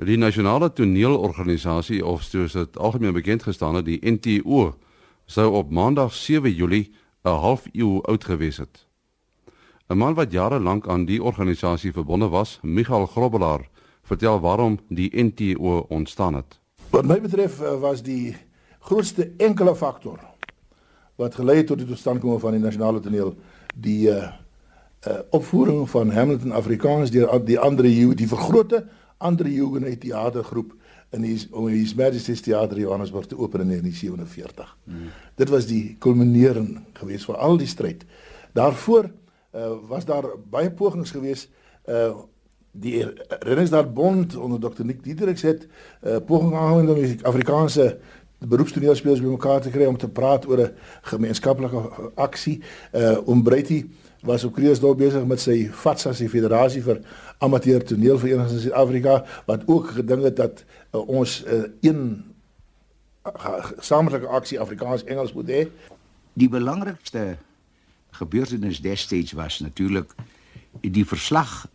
Die nasionale toneelorganisasie of soos dit algemeen bekend gestaan het, die NTO, sou op Maandag 7 Julie 'n half eeu oud gewees het. 'n Man wat jare lank aan die organisasie verbonde was, Michael Grobbelaar, vertel waarom die NTO ontstaan het. Wat my betref eh, was die grootste enkele faktor wat gelei het tot die totstandkoming van die nasionale toneel die uh, uh opvoering van Hamilton Afrikaans deur die ander die vergrote ander teatergroep in die om die His Majesty's Theater Johannesburg te open in 1947. Hmm. Dit was die kulminering geweest vir al die stryd. Daarvoor uh, was daar baie pogings geweest uh die Renaissance Bond onder Dr Nick Diedericks het uh, poging aangewend om die Afrikaanse beroepstoneelspelers bymekaar te kry om te praat oor 'n gemeenskaplike aksie. Uh om Breiti was op Kreeusdorp besig met sy FATSA se federasie vir amateur toneelverenigings in Suid-Afrika wat ook gedink het dat uh, ons uh, een gesamentlike aksie Afrikaans Engels moet hê. Die belangrikste gebeurtenis destyds was natuurlik die verslag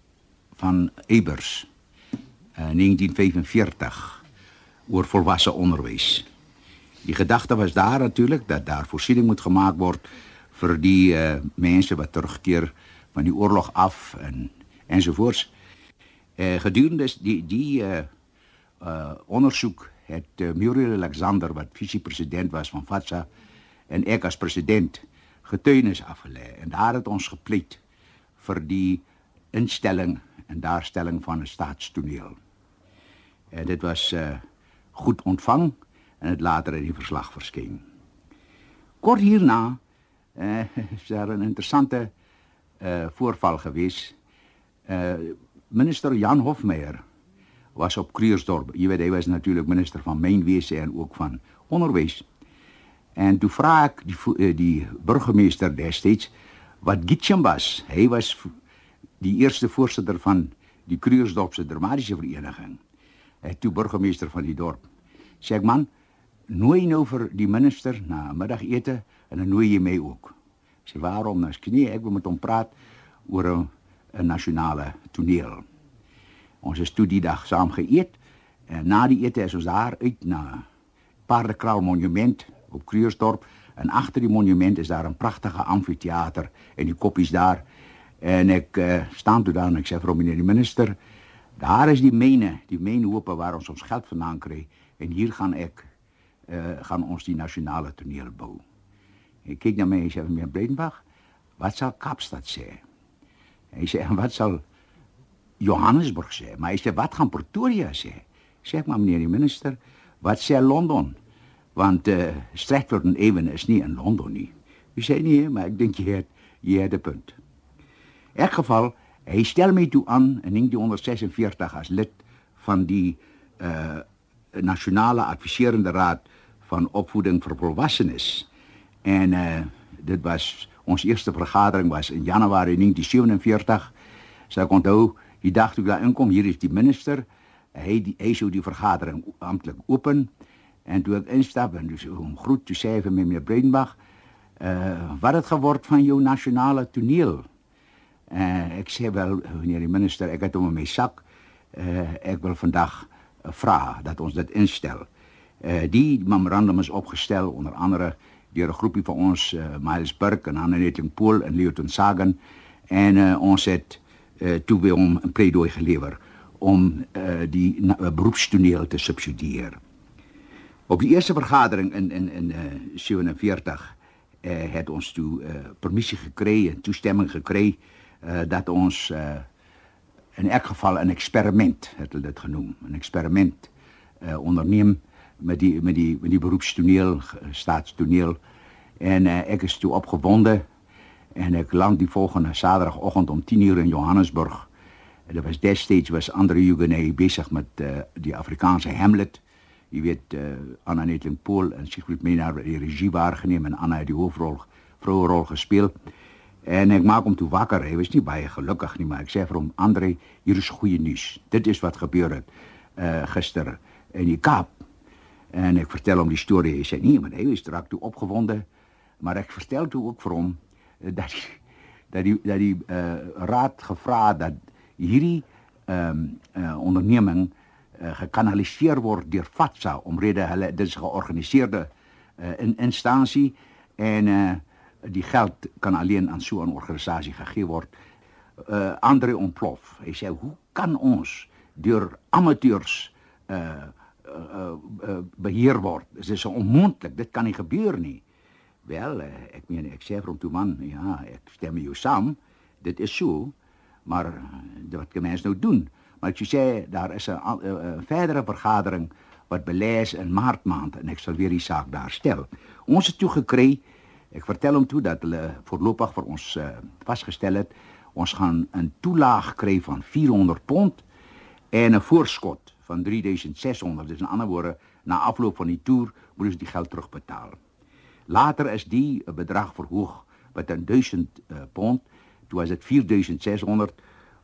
van Ebers uh, 1945 oor volwasse onderwys. Die gedagte was daar natuurlik dat daar voorsiening moet gemaak word vir die uh, mense wat terugkeer van die oorlog af en ensovoorts. Eh gedurende die die eh uh, ondersoek het Muriel Alexander wat visiepresident was van FATSA en ek as president getuienis afgelê en daar het ons gepleit vir die instelling en daarstelling van 'n staatstoneel. En dit was eh goed ontvang en het later in die verslag verskyn. Kort hierna eh uh, daar 'n interessante eh uh, voorval gewees. Eh uh, minister Jan Hofmeyer was op Kruiersdorp. Jy weet hy was natuurlik minister van mynwese en ook van onderwys. En toe vra ek die eh, die burgemeester destyds wat Gitcham was. Hy was die eerste voorsitter van die Kruiersdorpse dramatiese vereniging. Hy toe burgemeester van die dorp. Sê ek man, nooi nou vir die minister na middagete en dan nooi jy my ook. Sê waarom? Nou sknie ek wil met hom praat oor 'n 'n nasionale toneel. Ons het toe die dag saam geëet en na die ete is ons daar uit na Paardekraal monument op Kruiersdorp en agter die monument is daar 'n pragtige amfitheater en die koppies daar en ek uh, staan toe daar en ek sê vir hom meneer die minister daar is die myne die mynhope waar ons ons geld vandaan kry en hier gaan ek gaan ons die nasionale toneel bou. Ek kyk na my en sê vir meneer Bredenbach, wat sal Kaapstad sê? Hy sê wat sal Johannesburg sê? Maar hy sê wat gaan Pretoria sê? Sê ek maar meneer die minister, wat sê Londen? Want uh, Stratford en Avon is nie in Londen nie. Hy sê nee, maar ek dink jy het jy het 'n punt. In elk geval, hy stel my toe aan in 1946 as lid van die uh nasionale adviserende raad van opvoeding vir volwassenes. En uh dit was ons eerste vergadering was in Januarie 1947. So ek onthou die dag toe ek daar inkom, hier is die minister. Hy die, hy sou die vergadering amptelik open en toe ek instap en dus hom groet toe sê vir meneer Breidenbach, uh wat het geword van jou nasionale toneel? Uh ek sê wel meneer die minister, ek het hom in my sak. Uh ek wil vandag uh, vra dat ons dit instel. Uh die memorandum is opgestel onder andere deur 'n groepie van ons uh, Miles Burke en Anne Netling Pool en Leoton Sagan en uh, ons het uh, toe weer om 'n pleidooi gelewer om uh, die uh, beroepstoneel te subsidieer. Op die eerste vergadering in in in uh, 47 uh, het ons toe uh, permissie gekry en toestemming gekry uh, dat ons uh, in elk geval 'n eksperiment het hulle dit genoem, 'n eksperiment uh, onderneem met die met die met die beroepstoneel staatstoneel en uh, ek is toe opgewonde en ek land die volgende saterdagoggend om 10:00 in Johannesburg. Dit was destyds was Andre Huguenet besig met uh, die Afrikaanse Hamlet. Jy weet uh, Anna Netling Pool en Sigrid Menar die regie waargeneem en Anna het die hoofrol vrouerol gespeel. En ek maak hom toe wakker. Hy was nie baie gelukkig nie, maar ek sê vir hom Andre, hier is goeie nuus. Dit is wat gebeur het uh gister in die Kaap. En ek vertel hom die storie. Hy sê nee, maar hy was direk toe opgewonde. Maar ek vertel toe ook vir hom eh, dat die, dat die dat die uh, raad gevra het dat hierdie ehm um, uh, onderneming uh, gekanaliseer word deur FATSA omrede hulle dit is 'n georganiseerde uh, in instansie en uh, die geld kan alleen aan so 'n organisasie gegee word. Uh Andre ontplof. Hy sê hoe kan ons deur amateurs uh, uh beheer word? Dit is so onmoontlik. Dit kan nie gebeur nie. Wel, ek meen sê vir hom toe man, ja, ek stem jou saam. Dit is so, maar wat kan mens nou doen? Maar ek sê daar is 'n verdere vergadering wat belê is in Maart maand en ek sal weer die saak daar stel. Ons het toe gekry Ek vertel hom toe dat voorlopig vir ons uh, vasgestel het ons gaan 'n toelaag kry van 400 pond en 'n voorskot van 3600. Dis in ander woorde, na afloop van die toer moet ons die geld terugbetaal. Later is die bedrag verhoog met 1000 uh, pond. Toe was dit 4600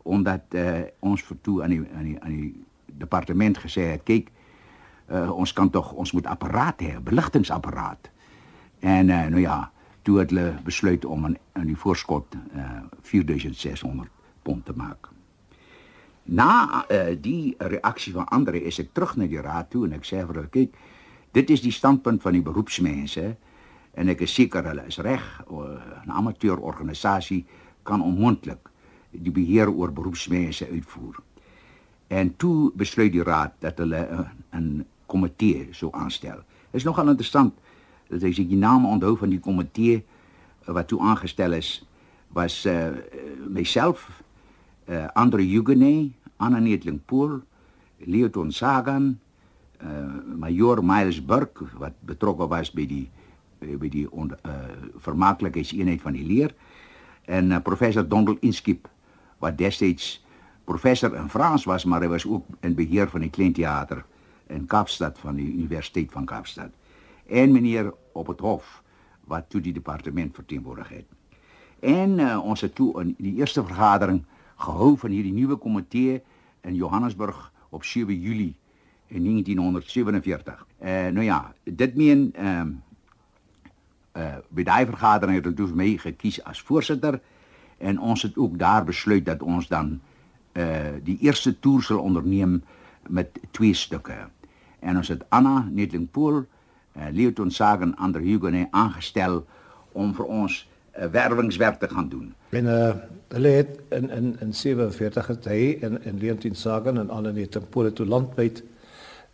omdat uh, ons vir toe aan die aan die aan die departement gesê het, kyk, uh, ons kan tog ons moet apparaat hê, beligtingsapparaat. En uh, nou ja, toe het hulle besluit om aan aan die voorskot uh, eh, 4600 pond te maak. Na uh, die reaksie van ander is ek terug na die raad toe en ek sê vir hulle kyk dit is die standpunt van die beroepsmense en ek is seker hulle is reg uh, 'n amateurorganisasie kan onmoontlik die beheer oor beroepsmense uitvoer. En toe besluit die raad dat hulle 'n komitee sou aanstel. Is nogal interessant dat ek die name onthou van die komitee eh, wat toe aangestel is, was uh myself, uh Andre Huguenet, Anna Netling Pool, Leoton Sagan, uh Major Miles Burke wat betrokke was by die by die on, uh vermaaklikheidseenheid van die leer en professor Donald Inskip wat destyds professor in Frans was maar hy was ook in beheer van die Kleinteater in Kaapstad van die Universiteit van Kaapstad en meneer op het hof wat toe die departement verteenwoordig het. En het toe die eerste vergadering gehou van hierdie nuwe komitee in Johannesburg op 7 Julie in 1947. Eh nou ja, dit meen ehm uh, vergadering het hulle my gekies as voorsitter en ons het ook daar besluit dat ons dan uh, die eerste toer sal onderneem met twee stukke. En ons het Anna Netlingpool uh, Leoton Sagan ander Hugonet aangestel om vir ons uh, werwingswerk te gaan doen. En uh, hulle het in in in 47 het hy en en Leoton Sagan en ander net in Pole toe landwyd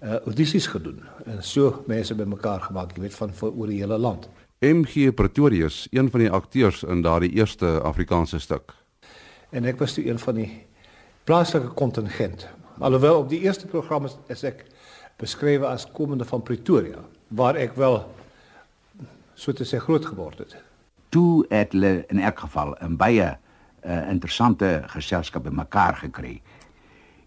uh, audisies gedoen en so mense bymekaar gemaak, jy weet van vir oor die hele land. MG Pretorius, een van die akteurs in daardie eerste Afrikaanse stuk. En ek was toe een van die plaaslike kontingent. Alhoewel op die eerste program is, is ek beskryf as komende van Pretoria waar ek wel so te sê groot geword het. Toe het hulle in elk geval 'n baie uh, interessante geselskap bymekaar gekry.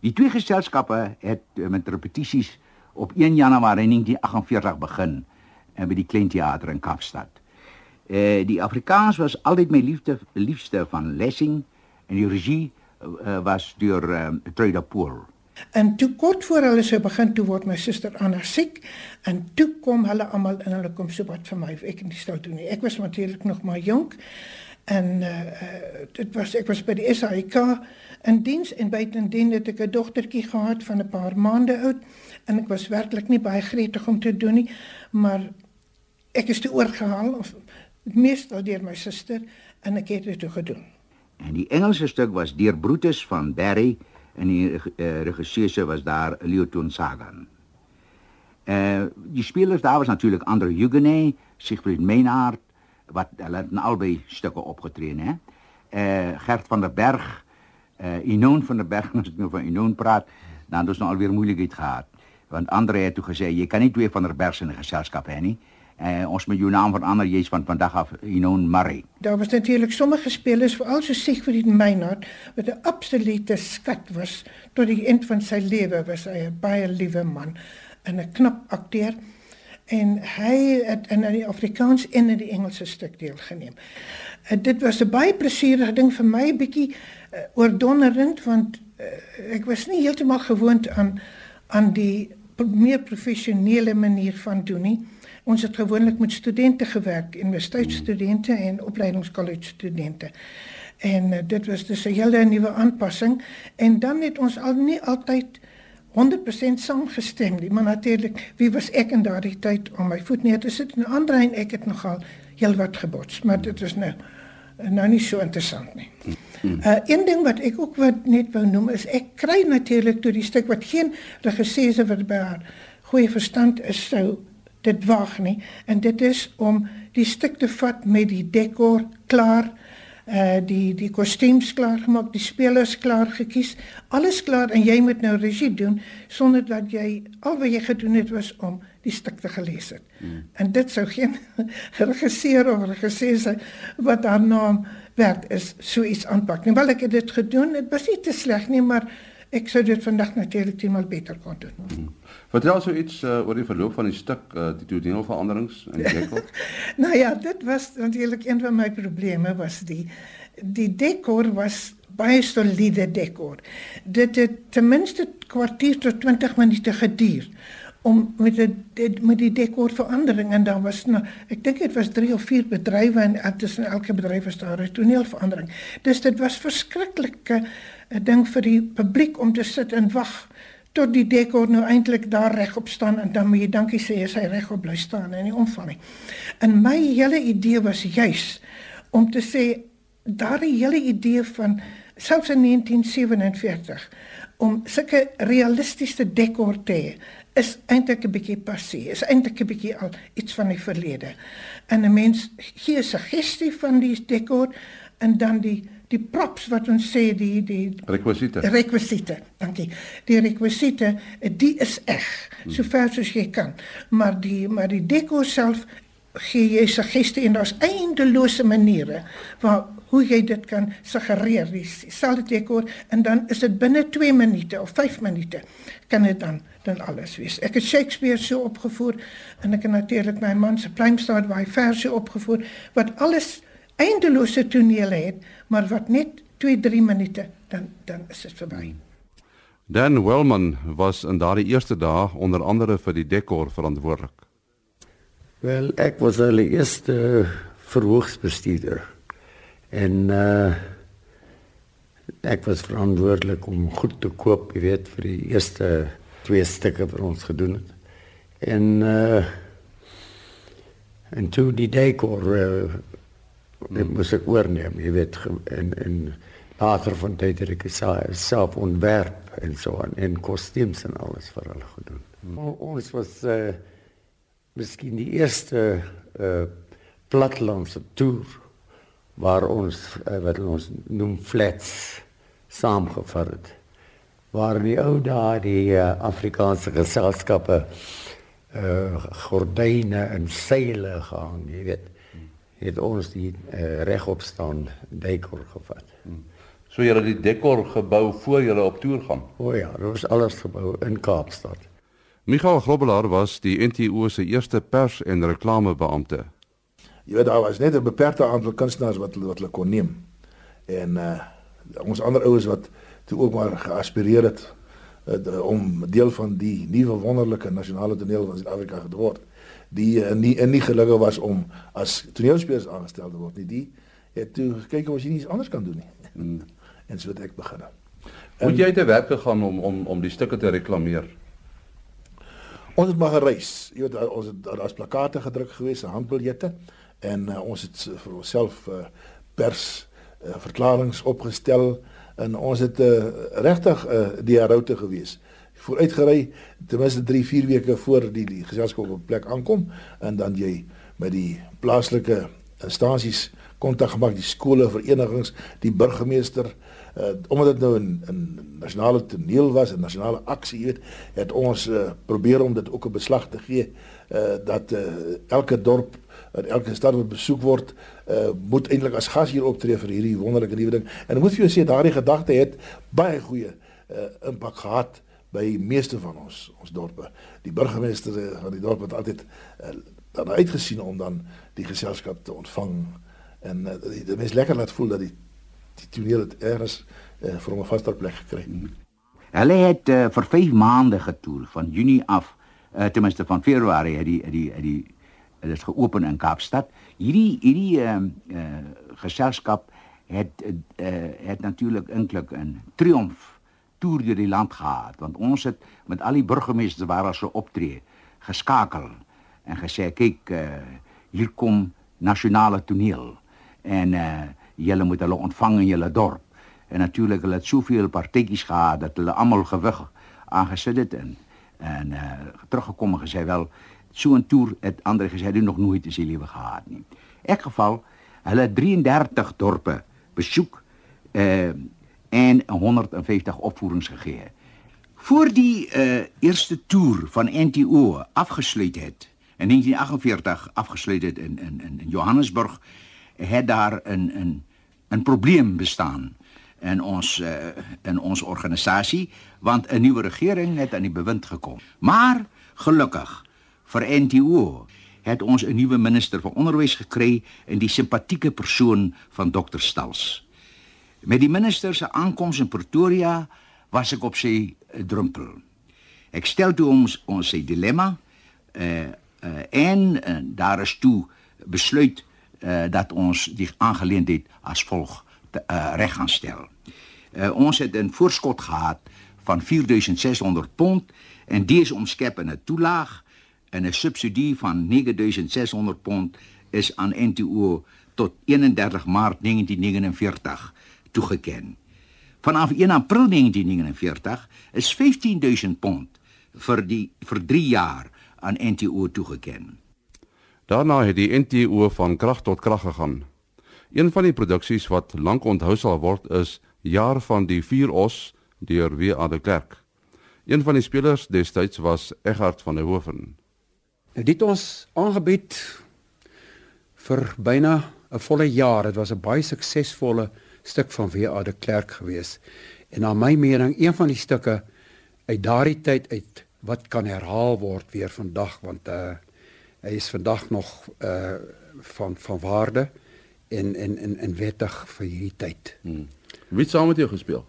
Die twee geselskappe het uh, met repetisies op 1 Januarie 1948 begin en by die Klein Theater in Kaapstad. Eh uh, die Afrikaans was altyd my liefde liefste van Lessing en die regie uh, was deur uh, Truida Pool. En toe kort voor hulle sou begin toe word my suster Anna siek en toe kom hulle almal en hulle kom so wat vir my ek in die stout toe nie. Ek was natuurlik nog maar jonk en uh, dit was ek was by die SAIK in diens en buitendien het ek 'n dogtertjie gehad van 'n paar maande oud en ek was werklik nie baie gretig om te doen nie, maar ek is toe oorgehaal of meestal deur my suster en ek het dit toe gedoen. En die Engelse stuk was deur Brutus van Barry en die uh, regisseur was daar Leoton Sagan. Eh uh, die spelers daar was natuurlik Andre Huguenet, Siegfried Meinhard wat hulle het in albei stukke opgetree hè. Eh uh, Gert van der Berg, eh uh, Inon van der Berg as ek nou van Inon praat, dan het ons nou alweer moeilikheid gehad. Want Andre het toe gesê jy kan nie twee van der Berg in 'n geselskap hê nie. Uh, ons moet jou naam verander jy's van vandag af Inon Murray. Daar was natuurlik sommige spelers veral so Siegfried Meinhard wat 'n absolute skat was tot die eind van sy lewe was hy 'n baie liewe man en 'n knap akteur en hy het in die Afrikaans en in die Engelse stuk deelgeneem. Uh, dit was 'n baie plesierige ding vir my bietjie uh, oordonderend want uh, ek was nie heeltemal gewoond aan aan die meer professionele manier van doen nie. Ons het gewoonlik met studente gewerk, universiteitsstudente en opleidingskollege studente. En uh, dit was dus 'n hele nuwe aanpassing en dan het ons al nie altyd 100% saamgestem nie, maar natuurlik, wie was ek in daardie tyd om my voet neer te sit en ander en ek het nogal heelwat gebots, maar dit is nou nou nie so interessant nie. Uh een ding wat ek ook wat net wou noem is ek kry natuurlik toe die stuk wat geen regisseur wat by haar goeie verstand is sou dit waag nie en dit is om die stuk te vat met die dekor klaar uh die die kostuums klaar gemaak, die spelers klaar gekies, alles klaar en jy moet nou regie doen sonder dat jy al wat jy gedoen het was om die stuk te gelees het. Hmm. En dit sou geen regisseur of regisseur wat haar naam werd is so iets aanpak nie. Wel ek het dit gedoen, dit was nie te sleg nie, maar ek sou dit vandag natuurlik eenmal beter kon doen. Hmm. Vertel so iets uh, oor die verloop van die stuk, uh, die toneelveranderings in die dekor. nou ja, dit was natuurlik een van my probleme was die die dekor was baie soliede dekor. Dit het ten minste kwartier tot 20 minute geduur om met die met die dekor verandering en dan was nou ek dink dit was 3 of 4 bedrywe en tussen elke bedryf was daar 'n toneelverandering. Dus dit was verskriklike 'n eh, ding vir die publiek om te sit en wag tot die dekor nou eintlik daar regop staan en dan moet jy dankie sê as hy regop bly staan en nie omval nie. En my hele idee was juis om te sê daardie hele idee van selfs in 1947 om sulke realistiese dekor te hê is eintlik 'n bietjie passé. Is eintlik 'n bietjie al iets van die verlede. En 'n mens gee 'n suggestie van die dekor en dan die die props wat ons sê die die rekwisiete. Rekwisiete. Dankie. Die rekwisiete, die is eg, hmm. so ver soos jy kan. Maar die maar die dekor self gee jy suggestie en daar's eindelose maniere waar hoe jy dit kan suggereer dieselfde dekor en dan is dit binne 2 minute of 5 minute kan dit dan dan alles wees. Ek het Shakespeare so opgevoer en ek het natuurlik my man se Plymstad waar hy verse opgevoer wat alles eindelose tonele het, maar wat net 2-3 minute dan dan is dit verby. Dan Wellman was in daardie eerste dae onder andere vir die dekor verantwoordelik. Wel, ek was hulle eerste verhoogsbestuurder. En uh ek was verantwoordelik om goed te koop, jy weet, vir die eerste twee stukke wat ons gedoen het. En uh en toe die dekor uh, dit moes ek oorneem, jy weet en en later van tyd het ek self ontwerp en so aan en kostuums en alles vir hulle gedoen. Hmm. Ons was uh miskien die eerste uh platlandse toer waar ons uh, wat ons noem flats saamgevat het. Waar die ou daai die uh, Afrikaanse geselskappe uh gordyne en seile gehang, jy weet het ons die uh, regop staan dekor gevat. Hmm. So julle die dekor gebou voor julle op toer gaan. O oh ja, dit was alles gebou in Kaapstad. Michael Grobbelaar was die NTO se eerste pers- en reklamebeampte. Jy weet daar was net 'n beperkte aantal kunstenaars wat wat hulle kon neem. En uh ons ander ouens wat toe ook maar geaspireer het uh, om deel van die nuwe wonderlike nasionale toneel van Suid-Afrika te word die uh, nie in nie gelukkig was om as toneelspelers aangestel te word nie. Die het toe gekyk of jy iets anders kan doen nie. Hmm. en so het ek begin. Moet jy te werk gegaan om om om die stukke te reklameer? Ons het maar gereis. Jy weet ons het daar's plakate gedruk gewees, handbiljette en uh, ons het vir onsself uh, pers uh, verklaringe opgestel en ons het uh, regtig uh, die route gewees vooruitgery ten minste 3 4 weke voor die die geselskap op plek aankom en dan jy met die plaaslike instansies kontak gemaak die skole verenigings die burgemeester uh, omdat dit nou 'n 'n nasionale toneel was 'n nasionale aksie jy weet het ons uh, probeer om dit ook 'n beslag te gee uh, dat uh, elke dorp en elke stad wat besoek word uh, moet eintlik as gas hier optree vir hierdie wonderlike nuwe ding. En ek moet vir jou sê daardie gedagte het baie goeie uh, impak gehad by meeste van ons ons dorpe. Die burgemeester van die dorp het altyd uh, dan uitgesien om dan die geselskap te ontvang en uh, die, die mens lekker laat voel dat die die toneel het ergens uh, vir 'n vaste plek gekry. Hulle het uh, vir 5 maande getoer van Junie af uh, ten minste van Februarie het die die die dit is geopen in Kaapstad. Hierdie hierdie uh, uh, geselskap het uh, het natuurlik eintlik 'n triomf toer deur die land gehad want ons het met al die burgemeesters waar ons so optree geskakel en gesê kyk uh, hier kom nasionale toneel. En uh, julle moet hulle ontvang in julle dorp. En natuurlik hulle het soveel partytjies gehad dat hulle almal gewig aangesit het en en uh, teruggekom en gesê wel so 'n toer het ander gesê nog nooit in gehad. In elk geval hulle 33 dorpe besoek uh, en 150 opvoerings. Voor die uh, eerste toer van NTO afgesluit het in 1948 afgesluit het in in in Johannesburg het daar 'n 'n 'n probleem bestaan in ons uh, in ons organisasie want 'n nuwe regering het aan die bewind gekom. Maar gelukkig vir NTO het ons 'n nuwe minister van onderwys gekry in die simpatieke persoon van Dr Stals. Met die minister se aankoms in Pretoria was ek op sy drempel. Ek stel toe ons ons sy dilemma uh, uh, en uh, daar is toe besluit uh, dat ons die aangeleentheid as volg uh, reg gaan stel. Uh, ons het 'n voorskot gehad van 4600 pond en dit is omskep in 'n toelaag en 'n subsidie van 9600 pond is aan NTO tot 31 Maart 1949 toegeken. Vanaf 1 April 1949 is 15000 pond vir die vir 3 jaar aan NTO toegeken. Daarna het die NTO van krag tot krag gegaan. Een van die produksies wat lank onthou sal word is Jaar van die Vier Os deur W.A. de Klerk. Een van die spelers destyds was Eggard van der Hoeven. Nou dit ons aangebied vir byna 'n volle jaar. Dit was 'n baie suksesvolle stuk van W.A. de Klerk geweest. En na my mening een van die stukke uit daardie tyd uit wat kan herhaal word weer vandag want uh hy is vandag nog uh van van waarde en en en en wettig vir hierdie tyd. Hmm. Wie het saam met jou gespeel?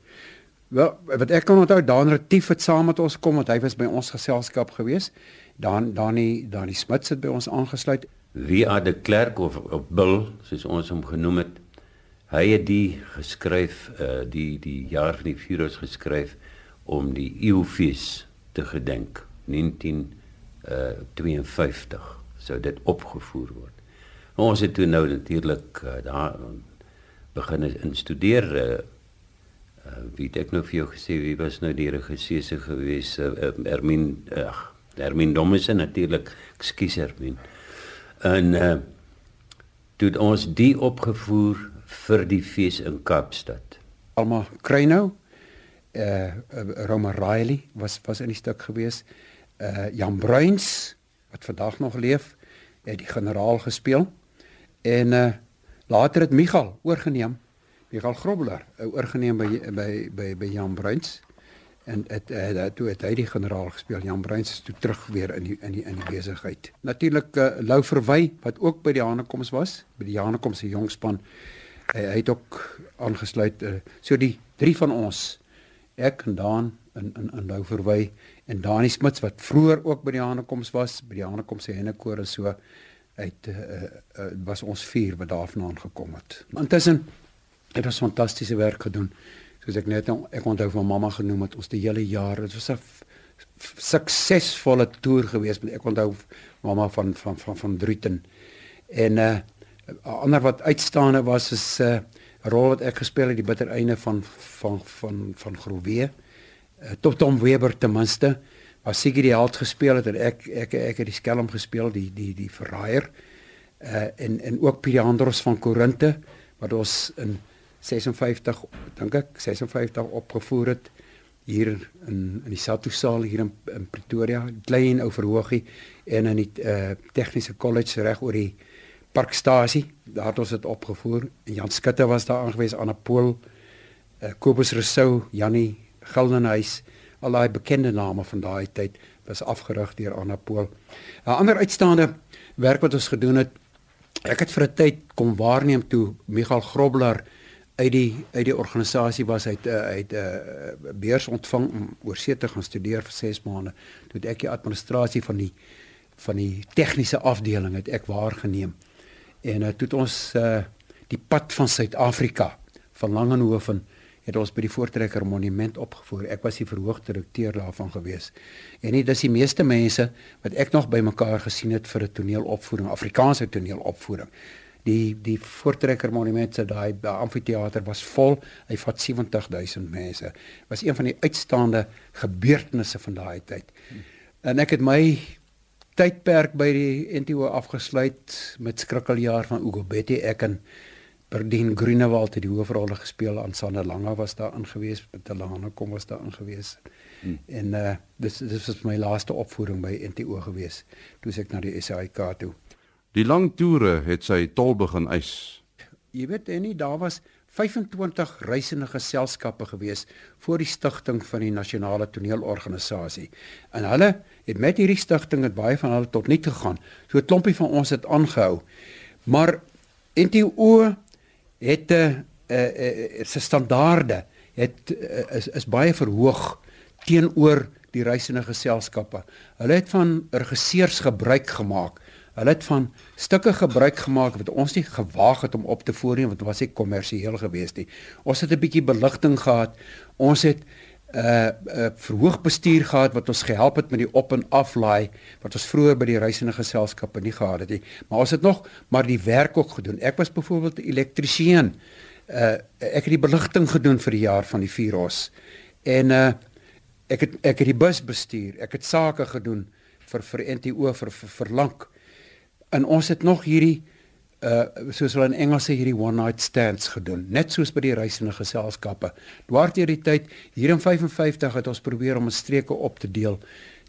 Wel, wat ek kan onthou, Dan Retief het saam met ons kom want hy was by ons geselskap gewees. Dan Dani Dani Smit het by ons aangesluit. Wie aan die klerk of op Bill, soos ons hom genoem het. Hy het die geskryf uh die die jaar van die virus geskryf om die eeufees te gedenk 1952 uh, sou dit opgevoer word. Ons het toe nou natuurlik uh, daar begin in studeer uh, uh, weet ek nou vir jou gesê wie was nou die regisseur se gewees uh, Ermin ag Ermin Dommese natuurlik ekskuus Ermin en uh, toe ons die opgevoer vir die fees in Kaapstad. Alma Kruinou uh Roma Riley was was in die stuk gewees. Uh Jan Bruins wat vandag nog leef het die generaal gespeel. En uh later het Michal oorgeneem. Michal Grobler uh, oorgeneem by by by by Jan Bruins en dit het uh, toe het hy die generaal gespeel. Jan Bruins is toe terug weer in die in die in die besigheid. Natuurlik uh, Lou Verwy wat ook by die Hanekoms was, by die Hanekoms se jongspan. Hy, hy het ook aangesluit. Uh, so die drie van ons ek en Dan in in in Lou Verwy en Dani Smits wat vroeër ook by die Hanekoms was, by die Hanekoms se hennekoor en so uit uh, uh, was ons vier wat daarvandaan gekom het. Intussen het ons fantastiese werk gedoen. Soos ek net ek onthou van mamma genoem het ons die hele jaar. Dit was 'n suksesvolle toer geweest. Ek onthou mamma van van van van Druten. En 'n uh, ander wat uitstaande was is 'n uh, rol wat ek gespeel het die bitter einde van van van van Groewe. Uh, tot Tom Weber ten minste was seker die held gespeel het en ek ek ek het die skelm gespeel die die die verraaier uh en en ook Piriandros van Korinte wat ons in 56 dink ek 56 opgevoer het hier in in die Sato saal hier in, in Pretoria klein ou verhoogie en in die uh tegniese kollege reg oor die parkstasie daar het ons dit opgevoer en Jan Skutte was daar aangewees aan 'n pool uh Kobus Rousseau Jannie Gildenhuis al daai bekende name van daai tyd was afgerig deur Anna Pool. 'n Ander uitstaande werk wat ons gedoen het, ek het vir 'n tyd kom waarneem toe Michael Grobler uit die uit die organisasie was uh, uit 'n uh, beurs ontvang om oor see te gaan studeer vir 6 maande. Toe het ek die administrasie van die van die tegniese afdeling het ek waargeneem. En uh, toe het ons uh, die pad van Suid-Afrika van Langehoven het ons by die Voortrekker Monument opgevoer. Ek was die verhoogdirekteur daarvan gewees. En dit is die meeste mense wat ek nog bymekaar gesien het vir 'n toneelopvoering, Afrikaanse toneelopvoering. Die die Voortrekker Monument se daai amfitheater was vol. Hy vat 70000 mense. Was een van die uitstaande gebeurtenisse van daai tyd. En ek het my tydperk by die NTO afgesluit met skrikkeljaar van Ugobeti ek en Berdien Groenewald het die hoofrolle gespeel aan Sander Lange was daar ingewees met Telana kom was daar ingewees hmm. en uh dis dis was my laaste opvoering by NTO gewees toe ek na die SAIK toe Die lang toere het sy tol begin eis Jy weet en nie daar was 25 reisende geselskappe gewees voor die stigting van die nasionale toneelorganisasie en hulle het met hierdie stigting het baie van hulle tot niet gegaan so 'n klompie van ons het aangehou maar NTO het 'n uh, uh, uh, se standaarde het uh, is is baie verhoog teenoor die reisende geselskappe. Hulle het van regisseurs gebruik gemaak. Hulle het van stukke gebruik gemaak wat ons nie gewaag het om op te voer nie want dit was nie kommersieel geweest nie. Ons het 'n bietjie beligting gehad. Ons het 'n uh, uh, verhoog bestuur gehad wat ons gehelp het met die op en aflaai wat ons vroeër by die reisende geselskappe nie gehad het nie. Maar ons het nog maar die werk ook gedoen. Ek was byvoorbeeld 'n elektriesien. Uh ek het die beligting gedoen vir die jaar van die Viros. En uh ek het ek het die bus bestuur. Ek het sake gedoen vir vir NTO vir vir, vir lank. En ons het nog hierdie uh soos hulle in Engels sê hierdie one night stands gedoen. Net soos by die reisende geselskappe. Dwaarteer die tyd hier in 55 het ons probeer om 'n streke op te deel.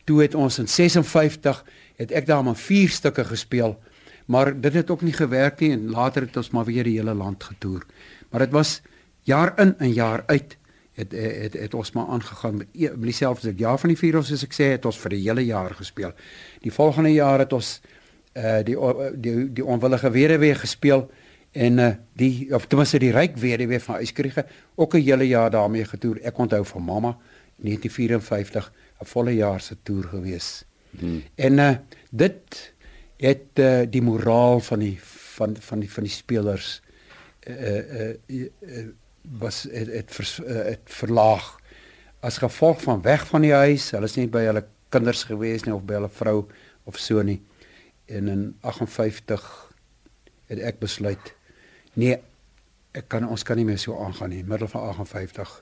Toe het ons in 56 het ek daar maar vier stukke gespeel. Maar dit het ook nie gewerk nie en later het ons maar weer die hele land getoer. Maar dit was jaar in en jaar uit het het het, het ons maar aangegaan. Met, met dieselfde jaar van die vier ons soos ek sê het ons vir die hele jaar gespeel. Die volgende jaar het ons uh die die die onwillige weduwee gespeel en uh die of ten minste die ryk weduwee van Uyskriege ook 'n hele jaar daarmee getoer. Ek onthou van mamma 1954 'n volle jaar se toer gewees. Hmm. En uh dit het uh die moraal van die van van die van die spelers uh uh, uh was het het, vers, uh, het verlaag as gevolg van weg van die huis. Hulle is nie by hulle kinders gewees nie of by hulle vrou of so nie en in 58 het ek besluit nee ek kan ons kan nie meer so aangaan nie. Middel van 58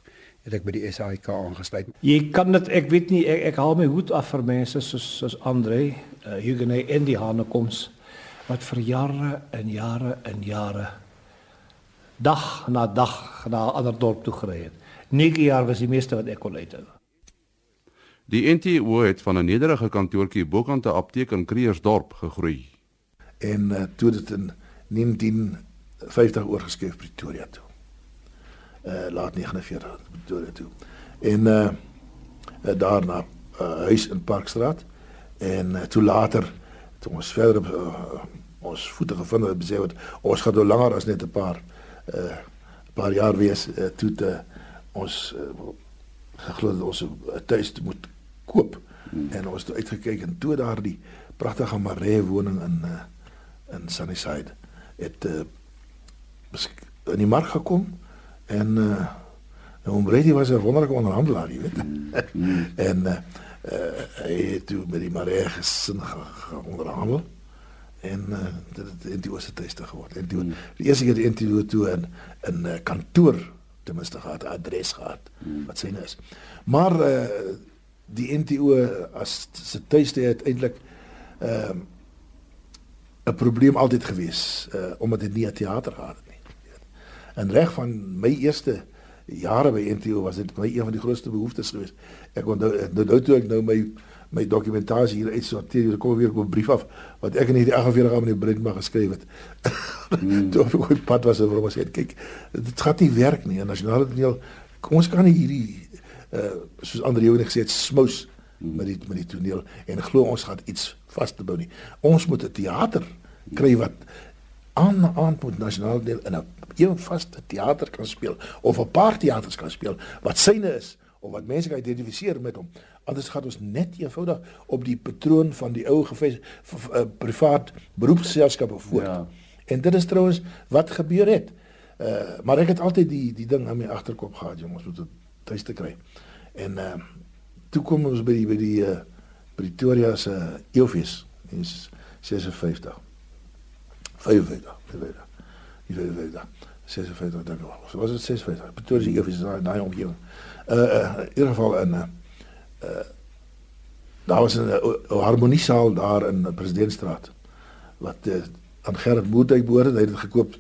het ek by die SAIK aangesluit. Jy kan dit ek weet nie ek, ek haal my hoed af vir mense soos soos Andre uh, Huguenot en die Hanekoms wat vir jare en jare en jare dag na dag na 'n ander dorp toe gery het. 9 jaar was die meeste wat ek kon uithou Die NTO het van 'n nederige kantoortjie bokant 'n apteek in Kreersdorp gegroei. En uh, toe dit in 1950 oorgeskryf Pretoria toe. Uh laat 49 Pretoria toe. En uh, uh daarna uh, huis in Parkstraat en uh, toe later toe ons verder uh, ons voete gevind het besê wat ons gaan nou langer as net 'n paar uh 'n paar jaar wees uh, toe te ons uh, geglo dat ons 'n tuis moet koop hmm. en ons het uitgekyk en toe daardie pragtige Maree woning in uh, in Sunnyside het uh, in die mark gekom en uh, Oom Brady was 'n wonderlike onderhandelaar, jy weet. Mm. en uh, uh, hy het toe met die Maree gesin geonderhandel en uh, dit het in die universiteit geword. En toe mm. die eerste keer die interview toe in 'n uh, kantoor ten minste gehad, adres gehad mm. wat syne is. Maar uh, die NTO as se tuiste het eintlik ehm uh, 'n probleem altyd gewees uh omdat dit nie 'n teater gehad het nie. En reg van my eerste jare by NTO was dit my een van die grootste behoeftes geweest. Ek onthou nou, nou toe ek nou my my dokumentasie hier uitsorteer, hier kom weer 'n brief af wat ek in hierdie 48 jaar met Brinkma geskryf het. Mm. toe op pad was oor om sê kyk, dit gaan nie werk nie. Nasionale toneel kom ons kan nie hierdie uh soos ander jou net gesê het smous met die met die toneel en glo ons gaan iets vas te bou nie. Ons moet 'n teater kry wat aan aan moet nasionaal deel in 'n een vaste teater kan speel of 'n paar teaters kan speel wat syne is of wat mense kan identifiseer met hom. Anders gaan ons net eenvoudig op die patroon van die ou geves uh, privaat beroepsselskappe voort. Ja. En dit is trouens wat gebeur het. Uh maar ek het altyd die die ding in my agterkop gehad, jongens, moet dit tuis te kry. En uh toe kom ons by die by die uh Pretoria se uh, Eufees in 56. 55, 55. Die 55. 56 dink ek. So was dit 56. Pretoria se Eufees daai daai omgewing. Uh, uh in ieder geval in uh, uh daar was 'n harmoniesaal daar in Presidentstraat wat uh, aan Gerrit Moedijk behoort. Hy het dit gekoop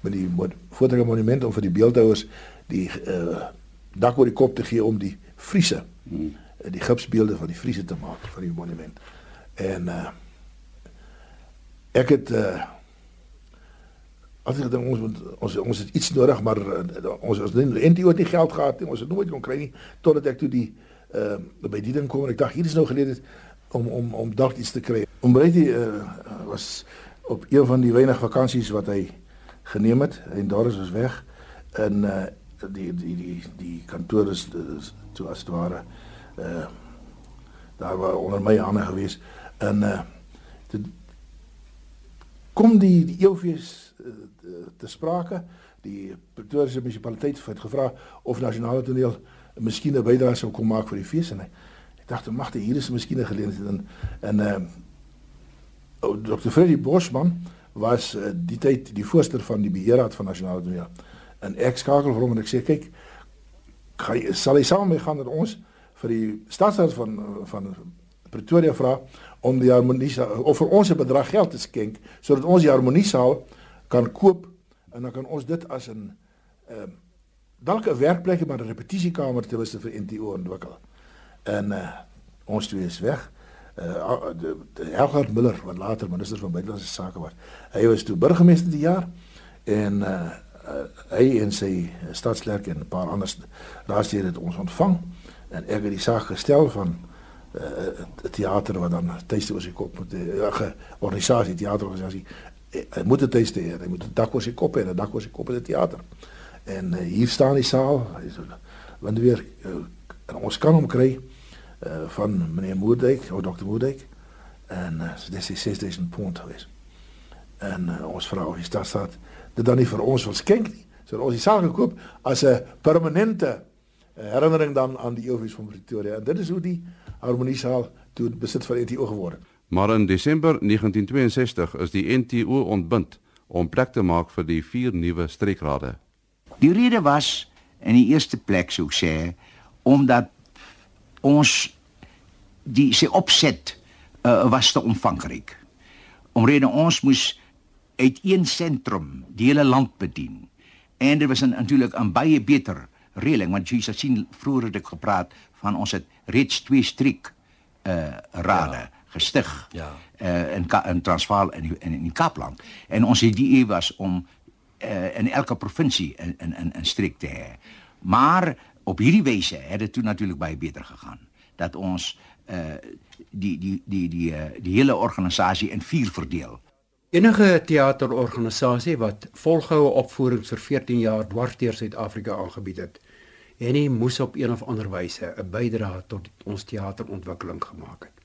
met die Voortrekker Monument om vir die beeldhouers die uh dak oor die kop te gee om die Friese hmm. die gipsbeelde van die Friese te maak vir die monument. En uh ek het uh As ek dink ons moet ons ons het iets nodig maar uh, ons ons het nie het nie geld gehad nie. Ons het nooit kon kry nie totdat ek toe die ehm uh, by die ding kom en ek dink hier is nou gelede om om om dalk iets te kry. Om baie uh, was op een van die weinig vakansies wat hy geneem het en daar is ons weg in uh die die die die kantoor is, is toe as ware uh daar was onder my hande gewees en uh dit kom die die eeufees uh, te sprake die Pretoria munisipaliteit het gevra of nasionale toneel miskien 'n bydrae sou kom maak vir die fees en hy ek dacht magte hier is miskien 'n geleentheid en en uh Dr. Freddy Bosman was uh, die tyd die voorsteur van die beheerraad van nasionale toneel. En ek skakel vir hom en ek sê kyk, ga, sal hy saam mee gaan met ons vir die stadsraad van van Pretoria vra om die harmonie of vir ons 'n bedrag geld te skenk sodat ons die harmoniesaal kan koop en dan kan ons dit as 'n ehm uh, dalk 'n werkplek maar 'n repetisiekamer te wisse vir NTO ontwikkel. En uh, ons twee is weg uh Helgard Miller wat later minister van buitelandse sake was. Hy was toe burgemeester die jaar en uh, uh hy en sy stadsklerk en 'n paar ander raadslede het ons ontvang en ek het die saak gestel van uh 'n teater wat dan tuiste oor sy kop moet 'n uh, organisasie teaterorganisasie hy moet dit tuiste hê hy moet 'n dak oor sy kop hê dak oor sy kop in die teater en uh, hier staan die saal hy is want weer uh, ons kan hom kry uh, van meneer Moerdijk, of dokter Moerdijk. En uh, dit is 6000 pond geweest. En uh, ons vrouw of die stadstaat dit dan niet voor ons wil skenken. Zodat ons die zaken koop als een permanente herinnering dan aan die eeuwvis van Pretoria. En dit is hoe die harmoniezaal toen bezit van NTO geworden. Maar in Desember 1962 is die NTO ontbind om plek te maak vir die vier nuwe streekrade. Die rede was in die eerste plek sou sê omdat ons die sy opset uh, was te omvangryk. Omrede ons moes uit een sentrum die hele land bedien. En dit was natuurlik 'n baie beter reëling want jy sien vroeër het ek gepraat van ons het reeds twee streek uh rade ja. gestig. Ja. Uh in in Transvaal en in, in in die Kaapland. En ons idee was om uh in elke provinsie 'n 'n 'n 'n streek te hê. Maar op hierdie wyse het dit toe natuurlik baie beter gegaan dat ons uh die die die die uh, die hele organisasie in vier verdeel. Enige teaterorganisasie wat volgehoue opvoerings vir 14 jaar dwarsteer Suid-Afrika aangebied het, en hy moes op een of ander wyse 'n bydrae tot ons teaterontwikkeling gemaak het.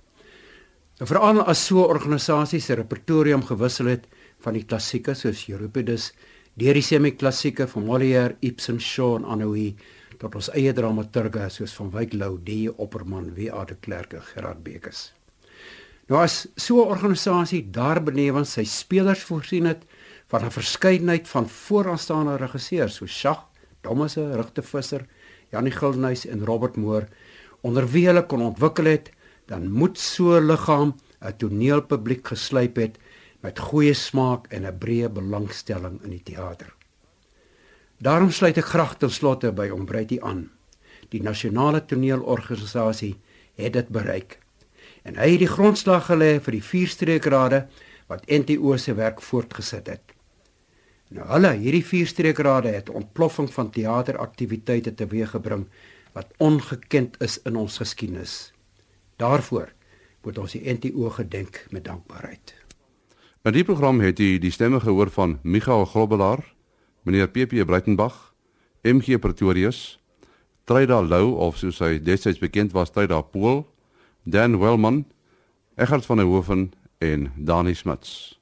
Veral as so 'n organisasie se repertorium gewissel het van die klassieke soos Euripides, deur die semi-klassieke van Molière, Ibsen, Shaw en Anouilh tot ons eie dramaturge soos van Wyk Lou, die Opperman, W.A. de Klerk en Gerard Bekes. Nou as so 'n organisasie daar benewens sy spelers voorsien het van 'n verskeidenheid van vooraanstaande regisseurs soos Schach, Thomas Rigte Visser, Janie Gildenhuys en Robert Moore onder wie hulle kon ontwikkel het, dan moet so 'n liggaam 'n toneelpubliek geslyp het met goeie smaak en 'n breë belangstelling in die teater. Daarom sluit ek graag ten slotte by Ombreiti aan. Die nasionale toneelorganisasie het dit bereik. En hy het die grondslag gelê vir die vierstreekrade wat NTO se werk voortgesit het. Nou hulle, hierdie vierstreekrade het ontploffing van teateraktiwiteite teweeggebring wat ongekend is in ons geskiedenis. Daarvoor moet ons die NTO gedenk met dankbaarheid. In die program het jy die stemme gehoor van Michael Grobbelaar meneer PP Breitenberg, MG Pretorius, Treda Lou of soos hy destyds bekend was, Treda Pool, Dan Wellman, Egert van der Hoeven en Dani Smuts.